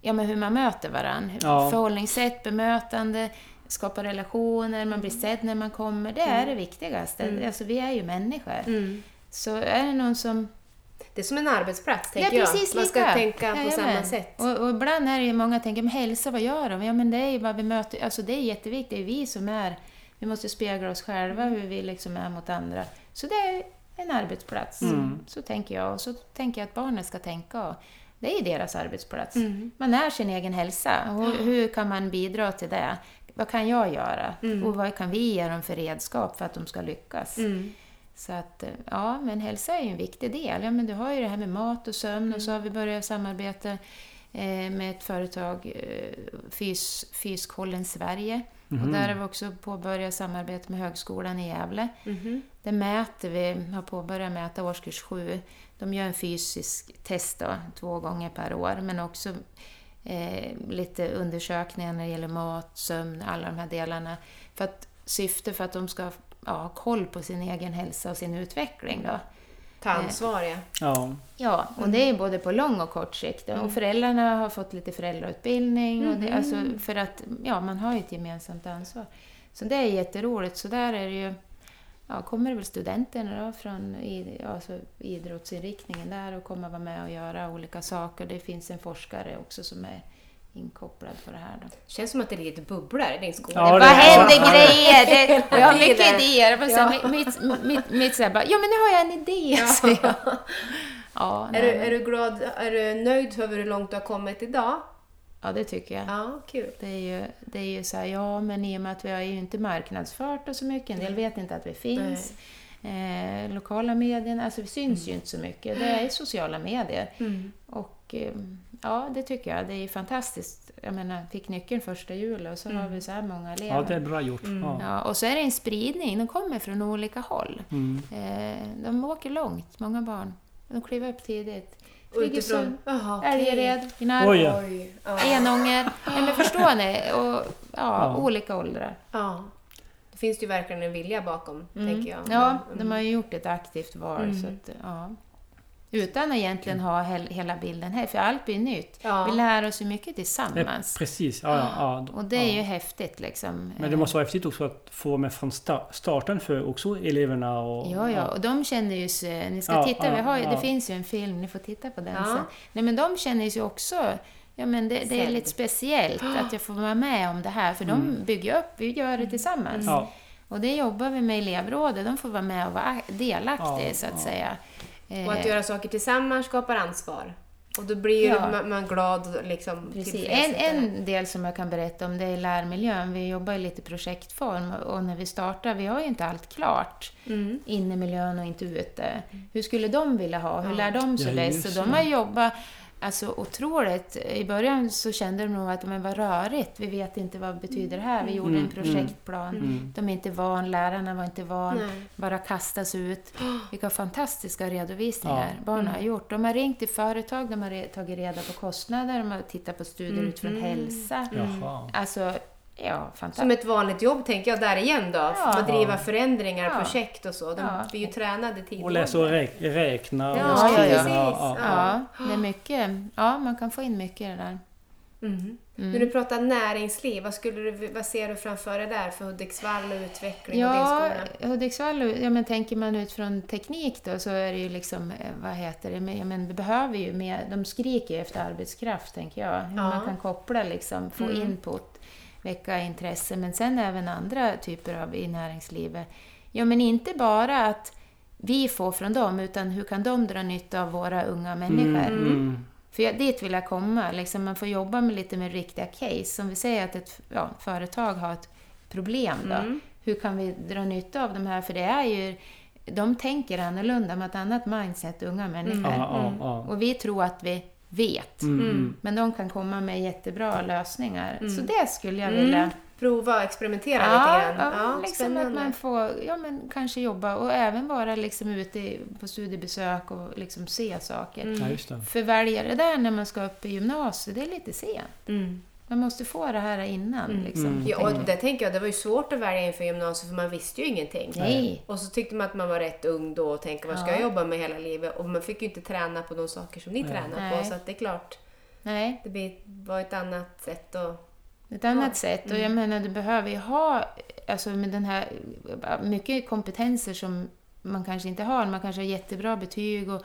[SPEAKER 3] ja, men hur man möter varandra.
[SPEAKER 2] Ja.
[SPEAKER 3] Förhållningssätt, bemötande, skapa relationer, man blir sedd när man kommer. Det är det viktigaste. Alltså, vi är ju människor.
[SPEAKER 1] Mm.
[SPEAKER 3] Så är det någon som
[SPEAKER 1] Det är som en arbetsplats, tänker
[SPEAKER 3] Ja, precis
[SPEAKER 1] jag. Man ska
[SPEAKER 3] lika.
[SPEAKER 1] tänka på samma
[SPEAKER 3] Jajamän.
[SPEAKER 1] sätt.
[SPEAKER 3] Och, och ibland är det många tänker, men hälsa, vad gör de? Ja, men det är ju vad vi möter. Alltså det är jätteviktigt. Det är vi som är... Vi måste spegla oss själva, hur vi liksom är mot andra. Så det är en arbetsplats.
[SPEAKER 2] Mm.
[SPEAKER 3] Så tänker jag. Och så tänker jag att barnen ska tänka. Det är deras arbetsplats.
[SPEAKER 1] Mm.
[SPEAKER 3] Man är sin egen hälsa. Och hur kan man bidra till det? Vad kan jag göra? Och vad kan vi ge dem för redskap för att de ska lyckas?
[SPEAKER 1] Mm.
[SPEAKER 3] Så att, eh, ja, men hälsa är ju en viktig del. Ja, men du har ju det här med mat och sömn och så har vi börjat samarbeta eh, med ett företag, eh, Fys, Fyskollen Sverige. Och där har vi också påbörjat samarbete med Högskolan i Gävle.
[SPEAKER 1] Mhm.
[SPEAKER 3] Där mäter vi, har påbörjat mäta årskurs 7. De gör en fysisk test då, två gånger per år, men också eh, lite undersökningar när det gäller mat, sömn, alla de här delarna. För att syfte för att de ska ja, ha koll på sin egen hälsa och sin utveckling. Då.
[SPEAKER 1] Ta ansvar, ja.
[SPEAKER 2] Ja.
[SPEAKER 3] Ja, och det är både på lång och kort sikt. Och föräldrarna har fått lite föräldrautbildning. Och det, alltså för att ja, man har ju ett gemensamt ansvar. Så det är jätteroligt. Så där är det ju... Ja, kommer det väl studenterna då från alltså idrottsinriktningen där och kommer vara med och göra olika saker. Det finns en forskare också som är inkopplad på det här. Då.
[SPEAKER 1] Känns som att det är lite bubblar i din skola.
[SPEAKER 2] Ja,
[SPEAKER 3] Vad
[SPEAKER 2] det
[SPEAKER 3] händer
[SPEAKER 2] så.
[SPEAKER 3] grejer? Det, och jag har mycket idéer. Så
[SPEAKER 1] Ja.
[SPEAKER 3] Mitt, mitt, mitt så här, bara, ja men nu har jag en idé, säger jag. Ja,
[SPEAKER 1] Är du, är du glad, är du nöjd över hur långt du har kommit idag?
[SPEAKER 3] Ja, det tycker jag.
[SPEAKER 1] Ja, kul.
[SPEAKER 3] Det är ju, det är ju så här, ja men i och med att vi har ju inte marknadsfört oss så mycket, en del vet inte att vi finns. Eh, lokala medierna, alltså vi syns ju inte så mycket. Det är sociala medier.
[SPEAKER 1] Mm.
[SPEAKER 3] Och eh, ja, det tycker jag. Det är ju fantastiskt. Jag menar, fick nyckeln första juli och så har vi så här många elever.
[SPEAKER 2] ja, det är bra gjort. Ja.
[SPEAKER 3] Ja, och så är det en spridning, de kommer från olika håll.
[SPEAKER 2] Mm.
[SPEAKER 3] Eh, de åker långt, många barn. De kliver upp tidigt.
[SPEAKER 1] Okej.
[SPEAKER 3] Älgered, Gnarp. Enånger. Ja, men förstår ni? Och, ja,
[SPEAKER 2] Ja.
[SPEAKER 3] olika åldrar.
[SPEAKER 1] ja. Det finns ju verkligen en vilja bakom, tänker jag.
[SPEAKER 3] Ja,
[SPEAKER 1] Mm.
[SPEAKER 3] de har ju gjort ett aktivt val.
[SPEAKER 1] Mm.
[SPEAKER 3] Så att, ja. Utan att egentligen ha hel, hela bilden här, för allt blir nytt.
[SPEAKER 1] Ja.
[SPEAKER 3] Vi lär oss ju mycket tillsammans.
[SPEAKER 2] precis. Ja, ja, ja.
[SPEAKER 3] Och det är
[SPEAKER 2] ja.
[SPEAKER 3] ju häftigt liksom.
[SPEAKER 2] Men det måste vara häftigt också att få med från sta- starten för också eleverna och...
[SPEAKER 3] Ja, ja, och de känner ju sig... Ni ska
[SPEAKER 2] Ja,
[SPEAKER 3] titta,
[SPEAKER 2] ja,
[SPEAKER 3] vi har
[SPEAKER 2] ja.
[SPEAKER 3] det finns ju en film, ni får titta på den
[SPEAKER 1] Ja.
[SPEAKER 3] sen. Nej, men de känner ju också... Ja, men det, det är lite speciellt att jag får vara med om det här, för de bygger upp, vi gör det tillsammans.
[SPEAKER 2] Mm. Ja,
[SPEAKER 3] Och det jobbar vi med i elevrådet, de får vara med och vara ak- delaktiga,
[SPEAKER 2] Ja,
[SPEAKER 3] så att
[SPEAKER 2] ja.
[SPEAKER 3] säga.
[SPEAKER 1] Och att
[SPEAKER 3] Eh,
[SPEAKER 1] göra saker tillsammans skapar ansvar. Och då blir
[SPEAKER 3] Ja.
[SPEAKER 1] man, glad liksom
[SPEAKER 3] Precis. En,
[SPEAKER 1] det.
[SPEAKER 3] en del som jag kan berätta om det är lärmiljön. Vi jobbar i lite projektform och när vi startar, vi har ju inte allt klart.
[SPEAKER 1] Mm.
[SPEAKER 3] Inne i miljön och inte ute. Hur skulle de vilja ha? Hur lär de sig
[SPEAKER 2] Ja,
[SPEAKER 3] bäst?
[SPEAKER 2] just
[SPEAKER 3] Så de
[SPEAKER 2] det.
[SPEAKER 3] har jobbat alltså, otroligt. I början så kände de nog att men vad rörigt, vi vet inte vad betyder det här. Vi gjorde
[SPEAKER 2] Mm,
[SPEAKER 3] en projektplan.
[SPEAKER 2] Mm.
[SPEAKER 3] De är inte van, lärarna var inte van.
[SPEAKER 1] Nej.
[SPEAKER 3] Bara kastas ut. Vilka fantastiska redovisningar
[SPEAKER 2] Ja.
[SPEAKER 3] barnen har gjort. De har ringt till företag, de har re- tagit reda på kostnader, de har tittat på studier utifrån hälsa.
[SPEAKER 2] Jaha.
[SPEAKER 3] Alltså, ja, fantastiskt.
[SPEAKER 1] Som ett vanligt jobb tänker jag där igen då.
[SPEAKER 3] Ja.
[SPEAKER 1] Att driva förändringar,
[SPEAKER 3] Ja.
[SPEAKER 1] projekt och så. De
[SPEAKER 3] Ja.
[SPEAKER 1] blir ju tränade tidigt.
[SPEAKER 2] Och läsa och räk- räkna och
[SPEAKER 1] Ja,
[SPEAKER 3] ja,
[SPEAKER 2] skriva.
[SPEAKER 3] ja.
[SPEAKER 1] precis.
[SPEAKER 3] Ja, det är mycket. Ja, man kan få in mycket i det där.
[SPEAKER 1] Mm.
[SPEAKER 3] Mm.
[SPEAKER 1] När du pratar näringsliv, vad, skulle du, vad ser du framför dig där för Hudiksvall och utveckling och din
[SPEAKER 3] Ja,
[SPEAKER 1] skola?
[SPEAKER 3] Hudiksvall, ja, men tänker man utifrån teknik då så är det ju liksom, eh, vad heter det, men, ja, men vi behöver ju mer, de skriker ju efter arbetskraft tänker jag. Hur
[SPEAKER 1] Ja.
[SPEAKER 3] man kan koppla liksom, få
[SPEAKER 1] Mm.
[SPEAKER 3] input, väcka intresse, men sen även andra typer av i näringslivet. Ja, men inte bara att vi får från dem, utan hur kan de dra nytta av våra unga människor?
[SPEAKER 2] Mm, mm.
[SPEAKER 3] För jag, dit vill jag komma. Liksom man får jobba med lite med riktiga case. Som vi säger att ett ja, företag har ett problem. Då.
[SPEAKER 1] Mm.
[SPEAKER 3] Hur kan vi dra nytta av de här? För det är ju... De tänker annorlunda med ett annat mindset, unga människor.
[SPEAKER 2] Ja, ja.
[SPEAKER 3] Och vi tror att vi vet.
[SPEAKER 2] Mm, mm.
[SPEAKER 3] Men de kan komma med jättebra lösningar.
[SPEAKER 1] Mm.
[SPEAKER 3] Så det skulle jag
[SPEAKER 1] Mm.
[SPEAKER 3] vilja...
[SPEAKER 1] Prova och experimentera
[SPEAKER 3] Ja,
[SPEAKER 1] lite grann.
[SPEAKER 3] ja, liksom att man får ja, men kanske jobba och även vara liksom ute på studiebesök och liksom se saker.
[SPEAKER 1] Mm.
[SPEAKER 2] Ja, just det.
[SPEAKER 3] För välja det där när man ska upp i gymnasiet, det är lite sent.
[SPEAKER 1] Mm.
[SPEAKER 3] Man måste få det här innan.
[SPEAKER 1] Mm.
[SPEAKER 3] Liksom,
[SPEAKER 2] Mm.
[SPEAKER 1] Ja, och det tänker jag, det var ju svårt att välja inför gymnasiet för man visste ju ingenting.
[SPEAKER 3] Nej.
[SPEAKER 1] Och så tyckte man att man var rätt ung då och tänkte vad ska
[SPEAKER 3] Ja.
[SPEAKER 1] jag jobba med hela livet? Och man fick ju inte träna på de saker som ni
[SPEAKER 2] Nej.
[SPEAKER 1] tränar på. Så att det är klart,
[SPEAKER 3] Nej,
[SPEAKER 1] det var ett annat sätt att...
[SPEAKER 3] ett annat
[SPEAKER 1] Ja.
[SPEAKER 3] sätt. Och
[SPEAKER 1] Mm.
[SPEAKER 3] jag menar, du behöver ju ha alltså med den här, mycket kompetenser som man kanske inte har. Man kanske har jättebra betyg och,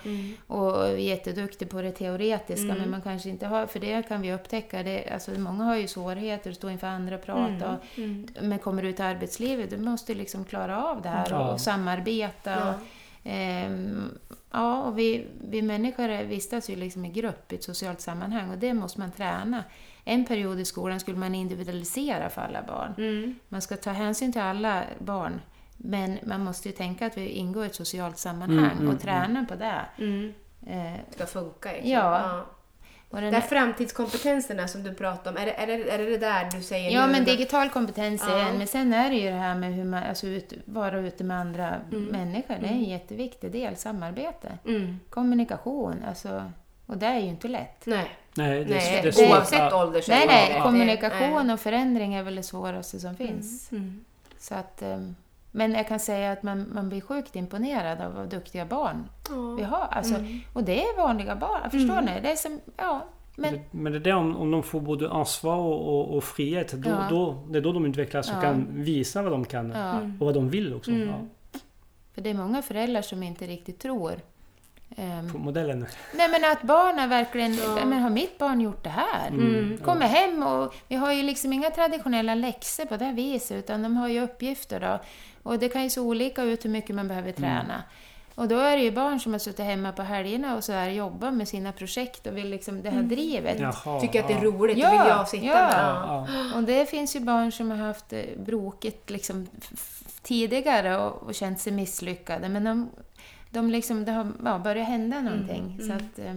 [SPEAKER 3] och är jätteduktig på det teoretiska,
[SPEAKER 1] Mm.
[SPEAKER 3] men man kanske inte har, för det kan vi upptäcka, det, alltså många har ju svårigheter att stå inför andra och prata. Och,
[SPEAKER 1] Mm.
[SPEAKER 3] men kommer du ut i arbetslivet, du måste liksom klara av det här
[SPEAKER 2] Ja.
[SPEAKER 3] och, och samarbeta.
[SPEAKER 1] Ja.
[SPEAKER 3] Och, Ehm, ja, och vi, vi människor vistas ju liksom i grupp i ett socialt sammanhang och det måste man träna. En period i skolan skulle man individualisera för alla barn.
[SPEAKER 1] Mm.
[SPEAKER 3] Man ska ta hänsyn till alla barn, men man måste ju tänka att vi ingår i ett socialt sammanhang
[SPEAKER 2] Mm, mm,
[SPEAKER 3] och träna på det.
[SPEAKER 1] Mm.
[SPEAKER 3] Eh,
[SPEAKER 1] Det ska funka liksom.
[SPEAKER 3] Ja. och den
[SPEAKER 1] Där framtidskompetenserna som du pratar om, är det är det, är det, där du säger
[SPEAKER 3] ja,
[SPEAKER 1] nu?
[SPEAKER 3] men digital kompetens är
[SPEAKER 1] Ja.
[SPEAKER 3] en, men sen är det ju det här med hur man, alltså ut, vara ute med andra
[SPEAKER 1] Mm.
[SPEAKER 3] människor. Det är en jätteviktig del, samarbete.
[SPEAKER 1] Mm.
[SPEAKER 3] Kommunikation, alltså, och det är ju inte lätt.
[SPEAKER 1] Nej,
[SPEAKER 2] Nej, det,
[SPEAKER 1] nej
[SPEAKER 2] det är svårt.
[SPEAKER 1] oavsett
[SPEAKER 2] Ja.
[SPEAKER 1] ålder så
[SPEAKER 3] Nej,
[SPEAKER 1] är det
[SPEAKER 3] nej, kommunikation och förändring är väl det svåraste som finns.
[SPEAKER 1] Mm.
[SPEAKER 3] Så att, ehm, men jag kan säga att man, man blir sjukt imponerad av vad duktiga barn vi
[SPEAKER 1] Ja.
[SPEAKER 3] har. Alltså,
[SPEAKER 1] Mm.
[SPEAKER 3] Och det är vanliga barn, förstår
[SPEAKER 1] Mm.
[SPEAKER 3] ni? Det är som, ja, men,
[SPEAKER 2] Men, det är det om, om de får både ansvar och, och, och frihet. Då,
[SPEAKER 3] Ja.
[SPEAKER 2] då, det är då de utvecklas och
[SPEAKER 3] Ja.
[SPEAKER 2] kan visa vad de kan.
[SPEAKER 3] ja,
[SPEAKER 1] Mm.
[SPEAKER 2] Och vad de vill också.
[SPEAKER 1] Mm.
[SPEAKER 2] Ja,
[SPEAKER 3] för det är många föräldrar som inte riktigt tror. Ehm,
[SPEAKER 2] på modellen.
[SPEAKER 3] nej men att barnen verkligen,
[SPEAKER 1] Ja.
[SPEAKER 3] men har mitt barn gjort det här?
[SPEAKER 1] Mm.
[SPEAKER 3] Kommer hem och vi har ju liksom inga traditionella läxor på det här viset utan de har ju uppgifter då. Och det kan ju se olika ut hur mycket man behöver träna. Och då är det ju barn som har suttit hemma på helgerna och så här jobbat med sina projekt och vill liksom det här drivet.
[SPEAKER 2] Jaha,
[SPEAKER 1] Tycker att det är
[SPEAKER 2] ja.
[SPEAKER 1] roligt,
[SPEAKER 3] Ja,
[SPEAKER 1] då vill jag sitta
[SPEAKER 3] ja.
[SPEAKER 1] med.
[SPEAKER 2] Ja, ja.
[SPEAKER 3] Och det finns ju barn som har haft det brokigt liksom tidigare och, och känt sig misslyckade men de, de liksom, det har ja, börjat hända någonting.
[SPEAKER 1] mm.
[SPEAKER 3] Så att, eh,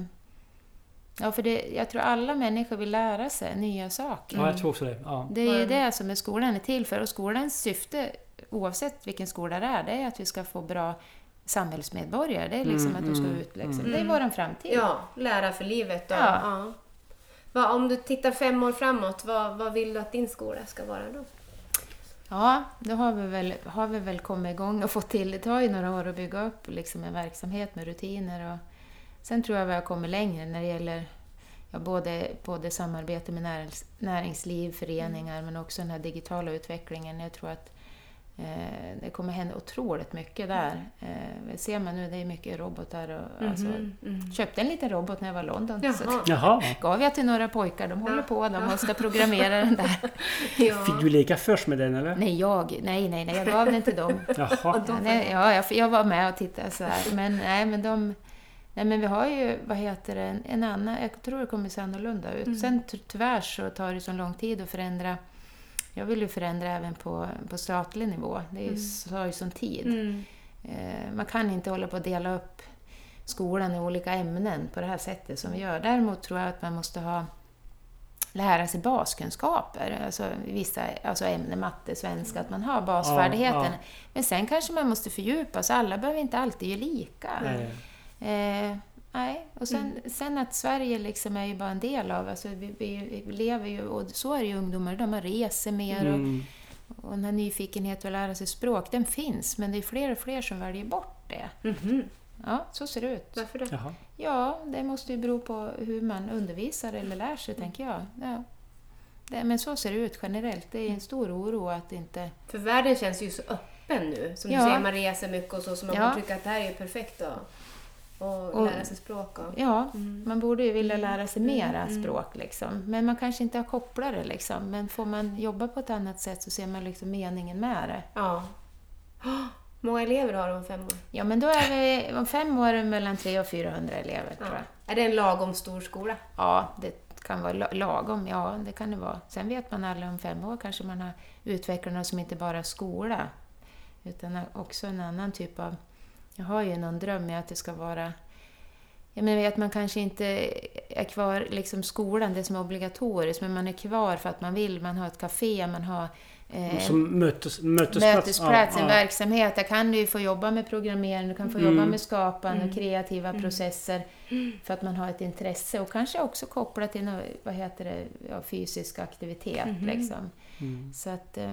[SPEAKER 3] ja, för det, jag tror alla människor vill lära sig nya saker.
[SPEAKER 2] ja, jag tror också det. Ja.
[SPEAKER 3] Det är ju
[SPEAKER 1] Mm.
[SPEAKER 3] det som är skolan är till för. Och skolans syfte, oavsett vilken skola det är, det är att vi ska få bra samhällsmedborgare. Det är liksom
[SPEAKER 2] Mm,
[SPEAKER 3] att de ska
[SPEAKER 2] mm,
[SPEAKER 3] ut liksom.
[SPEAKER 1] mm.
[SPEAKER 3] Det är våran framtid.
[SPEAKER 1] Ja, lära för livet. Och,
[SPEAKER 3] Ja.
[SPEAKER 1] ja. Vad, om du tittar fem år framåt, vad, vad vill du att din skola ska vara då?
[SPEAKER 3] Ja, då har vi, väl, har vi väl kommit igång och fått till, det tar ju några år att bygga upp liksom en verksamhet med rutiner och Sen tror jag vi har kommit längre när det gäller ja, både, både samarbete med närings, näringsliv, föreningar, men också den här digitala utvecklingen. Jag tror att det kommer hända otroligt mycket där. Eh, ser man nu, det är mycket robotar. Och,
[SPEAKER 1] Mhm,
[SPEAKER 3] alltså,
[SPEAKER 1] mm.
[SPEAKER 3] köpte en liten robot när jag var i London. Så
[SPEAKER 1] Jaha.
[SPEAKER 2] Jaha.
[SPEAKER 3] gav jag till några pojkar, de håller
[SPEAKER 1] Ja,
[SPEAKER 3] på, de
[SPEAKER 1] ja.
[SPEAKER 3] måste programmera den där.
[SPEAKER 1] Ja.
[SPEAKER 2] Fick du leka först med den eller?
[SPEAKER 3] Nej, jag, nej, nej, nej, jag gav den till dem.
[SPEAKER 2] Jaha.
[SPEAKER 3] Ja, nej, ja, jag, jag var med och tittade så här. Men, nej, men de... Nej, men vi har ju, vad heter det, en, en annan... Jag tror det kommer se annorlunda ut.
[SPEAKER 1] Mm.
[SPEAKER 3] Sen ty- tyvärr så tar det så lång tid att förändra. Jag vill ju förändra även på, på statlig nivå. Det är ju,
[SPEAKER 1] Mm.
[SPEAKER 3] ju sån tid.
[SPEAKER 1] Mm.
[SPEAKER 3] Eh, man kan inte hålla på att dela upp skolan i olika ämnen på det här sättet som vi gör. Däremot tror jag att man måste ha lära sig baskunskaper, alltså vissa alltså ämnen, matte, svenska, att man har basfärdigheten.
[SPEAKER 2] Ja,
[SPEAKER 3] Men sen kanske man måste fördjupa sig, alla behöver inte alltid göra lika.
[SPEAKER 2] Nej.
[SPEAKER 3] Eh, nej, och sen, sen att Sverige liksom är ju bara en del av, alltså vi, vi, vi lever ju, och så är det ju ungdomar man reser mer och,
[SPEAKER 2] Mm.
[SPEAKER 3] och den här nyfikenheten att lära sig språk, den finns, men det är fler och fler som väljer bort det.
[SPEAKER 1] Mhm.
[SPEAKER 3] Ja, så ser det ut.
[SPEAKER 1] Varför då?
[SPEAKER 2] Jaha.
[SPEAKER 3] Ja, det måste ju bero på hur man undervisar eller lär sig, tänker jag. Ja. Det, men så ser det ut generellt. Det är en stor oro att inte...
[SPEAKER 1] För världen känns ju så öppen nu. Som
[SPEAKER 3] Ja.
[SPEAKER 1] du säger, man reser mycket och så, så man
[SPEAKER 3] Ja.
[SPEAKER 1] får tycka att det här är ju perfekt att och
[SPEAKER 3] Och-
[SPEAKER 1] lära sig språk. Och,
[SPEAKER 3] Ja,
[SPEAKER 1] Mm.
[SPEAKER 3] man borde ju vilja lära sig mera
[SPEAKER 1] Mm, mm.
[SPEAKER 3] språk, liksom. men man kanske inte har kopplat det. Liksom. Men får man jobba på ett annat sätt så ser man liksom meningen med det.
[SPEAKER 1] ja. Hur många elever har du om fem år?
[SPEAKER 3] Ja, men då är vi om fem år är det mellan 300 och 400 elever, tror jag.
[SPEAKER 1] Ja. Är det en lagom stor skola?
[SPEAKER 3] Ja, det kan vara la- lagom. Ja, det kan det vara. Sen vet man aldrig om fem år kanske man har utvecklat något som inte bara är skola, utan också en annan typ av... Jag har ju någon dröm i att det ska vara... Jag menar att man kanske inte är kvar liksom skolan, det som är obligatoriskt, men man är kvar för att man vill. Man har ett café, man har eh,
[SPEAKER 2] Som mötes, mötesplats.
[SPEAKER 3] mötesplats,
[SPEAKER 2] Ja,
[SPEAKER 3] en
[SPEAKER 2] ja.
[SPEAKER 3] verksamhet. Där kan du ju få jobba med programmering, du kan få
[SPEAKER 2] Mm.
[SPEAKER 3] jobba med skapande
[SPEAKER 1] Mm.
[SPEAKER 3] och kreativa
[SPEAKER 1] Mm.
[SPEAKER 3] processer för att man har ett intresse och kanske också kopplat till nå- vad heter det, ja, fysisk aktivitet.
[SPEAKER 1] Mhm.
[SPEAKER 3] Liksom.
[SPEAKER 2] Mm.
[SPEAKER 3] Så att, eh,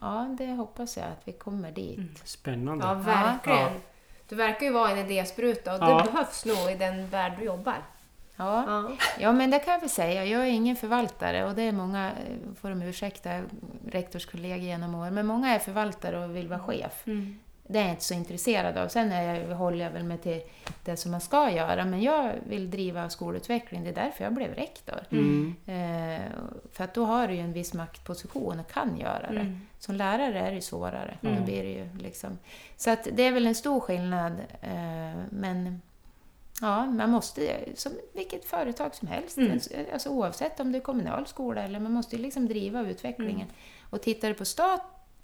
[SPEAKER 3] ja, det hoppas jag att vi kommer dit.
[SPEAKER 2] Spännande.
[SPEAKER 1] Ja, verkligen. Du verkar ju vara en idéspruta och
[SPEAKER 2] Ja.
[SPEAKER 1] det behövs nog i den värld du jobbar.
[SPEAKER 3] Ja.
[SPEAKER 1] Ja.
[SPEAKER 3] ja, men det kan jag väl säga. Jag är ingen förvaltare och det är många, eh, får de ursäkta, rektorskollegor genom år, men många är förvaltare och vill vara chef.
[SPEAKER 1] Mm.
[SPEAKER 3] Det är jag inte så intresserad av. Sen är jag, håller jag väl mig till det som man ska göra, men jag vill driva skolutveckling. Det är därför jag blev rektor.
[SPEAKER 2] Mm.
[SPEAKER 3] Eh, för att då har du ju en viss maktposition och kan göra det.
[SPEAKER 1] Mm.
[SPEAKER 3] Som lärare är det svårare.
[SPEAKER 1] Mm.
[SPEAKER 3] Då blir det ju liksom. Så att det är väl en stor skillnad. Eh, men ja, man måste, som vilket företag som helst,
[SPEAKER 1] Mm.
[SPEAKER 3] alltså, oavsett om det är kommunal skola eller man måste ju liksom driva utvecklingen.
[SPEAKER 1] Mm.
[SPEAKER 3] Och tittar du på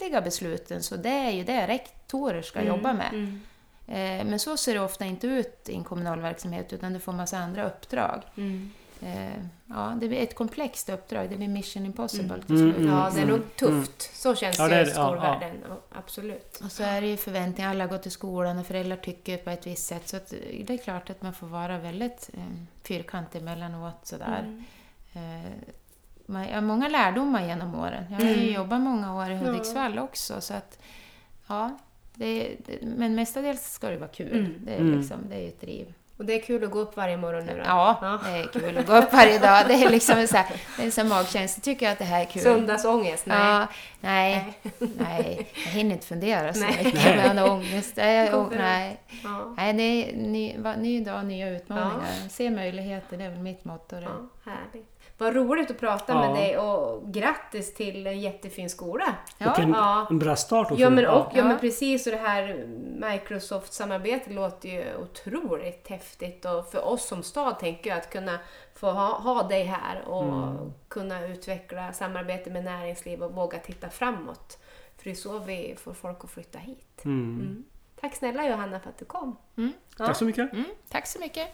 [SPEAKER 3] statliga besluten så det är ju det rektorer ska jobba med.
[SPEAKER 1] Mm.
[SPEAKER 3] Eh, men så ser det ofta inte ut i en kommunal verksamhet utan du får massa andra uppdrag.
[SPEAKER 1] Mm.
[SPEAKER 3] Eh, ja, det blir ett komplext uppdrag, det blir mission impossible
[SPEAKER 1] Mm.
[SPEAKER 3] till slut.
[SPEAKER 2] Mm,
[SPEAKER 1] Ja, det är
[SPEAKER 2] mm,
[SPEAKER 1] nog tufft. Så känns
[SPEAKER 2] Ja,
[SPEAKER 1] det
[SPEAKER 2] det
[SPEAKER 1] i
[SPEAKER 2] är det. Ja,
[SPEAKER 1] skolvärlden. Ja, absolut.
[SPEAKER 3] Och så är det ju förväntningar, alla går till skolan och föräldrar tycker på ett visst sätt. Så att det är klart att man får vara väldigt eh, fyrkantig emellanåt sådär.
[SPEAKER 1] Mm.
[SPEAKER 3] Man, jag har många lärdomar genom åren. Jag har ju
[SPEAKER 1] Mm.
[SPEAKER 3] jobbat många år i
[SPEAKER 1] Ja.
[SPEAKER 3] Hudiksvall också. Så att, ja, det, det, men mestadels ska det vara kul.
[SPEAKER 1] Mm.
[SPEAKER 3] Det, är
[SPEAKER 2] Mm.
[SPEAKER 3] liksom, det är ju ett driv.
[SPEAKER 1] Och det är kul att gå upp varje morgon nu då?
[SPEAKER 3] Ja,
[SPEAKER 1] Ja.
[SPEAKER 3] det är kul att gå upp varje dag. Det är liksom en sån här, en sån magkänsla. Tycker jag att det här är kul?
[SPEAKER 1] Söndagsångest? Nej.
[SPEAKER 3] Ja, nej, nej, jag hinner inte fundera så
[SPEAKER 1] Nej.
[SPEAKER 3] mycket. Men jag har ångest. Nej, och, nej.
[SPEAKER 1] Ja.
[SPEAKER 3] nej, det är ny, va- ny dag, nya utmaningar. Se möjligheter, det är väl mitt motto.
[SPEAKER 1] Ja, härligt. Vad roligt att prata
[SPEAKER 2] Ja.
[SPEAKER 1] med dig och grattis till en jättefin skola.
[SPEAKER 2] Och
[SPEAKER 3] Ja,
[SPEAKER 2] en,
[SPEAKER 1] Ja.
[SPEAKER 2] en bra start också.
[SPEAKER 1] Ja men, och, ja.
[SPEAKER 3] Ja.
[SPEAKER 1] men precis, och det här Microsoft-samarbetet låter ju otroligt häftigt och för oss som stad tänker jag att kunna få ha, ha dig här och
[SPEAKER 2] Mm.
[SPEAKER 1] kunna utveckla samarbete med näringsliv och våga titta framåt. För det är så vi får folk att flytta hit.
[SPEAKER 2] Mm.
[SPEAKER 1] Mm. Tack snälla Johanna för att du kom.
[SPEAKER 3] Mm.
[SPEAKER 1] Ja.
[SPEAKER 2] Tack så mycket.
[SPEAKER 3] Mm, tack så mycket.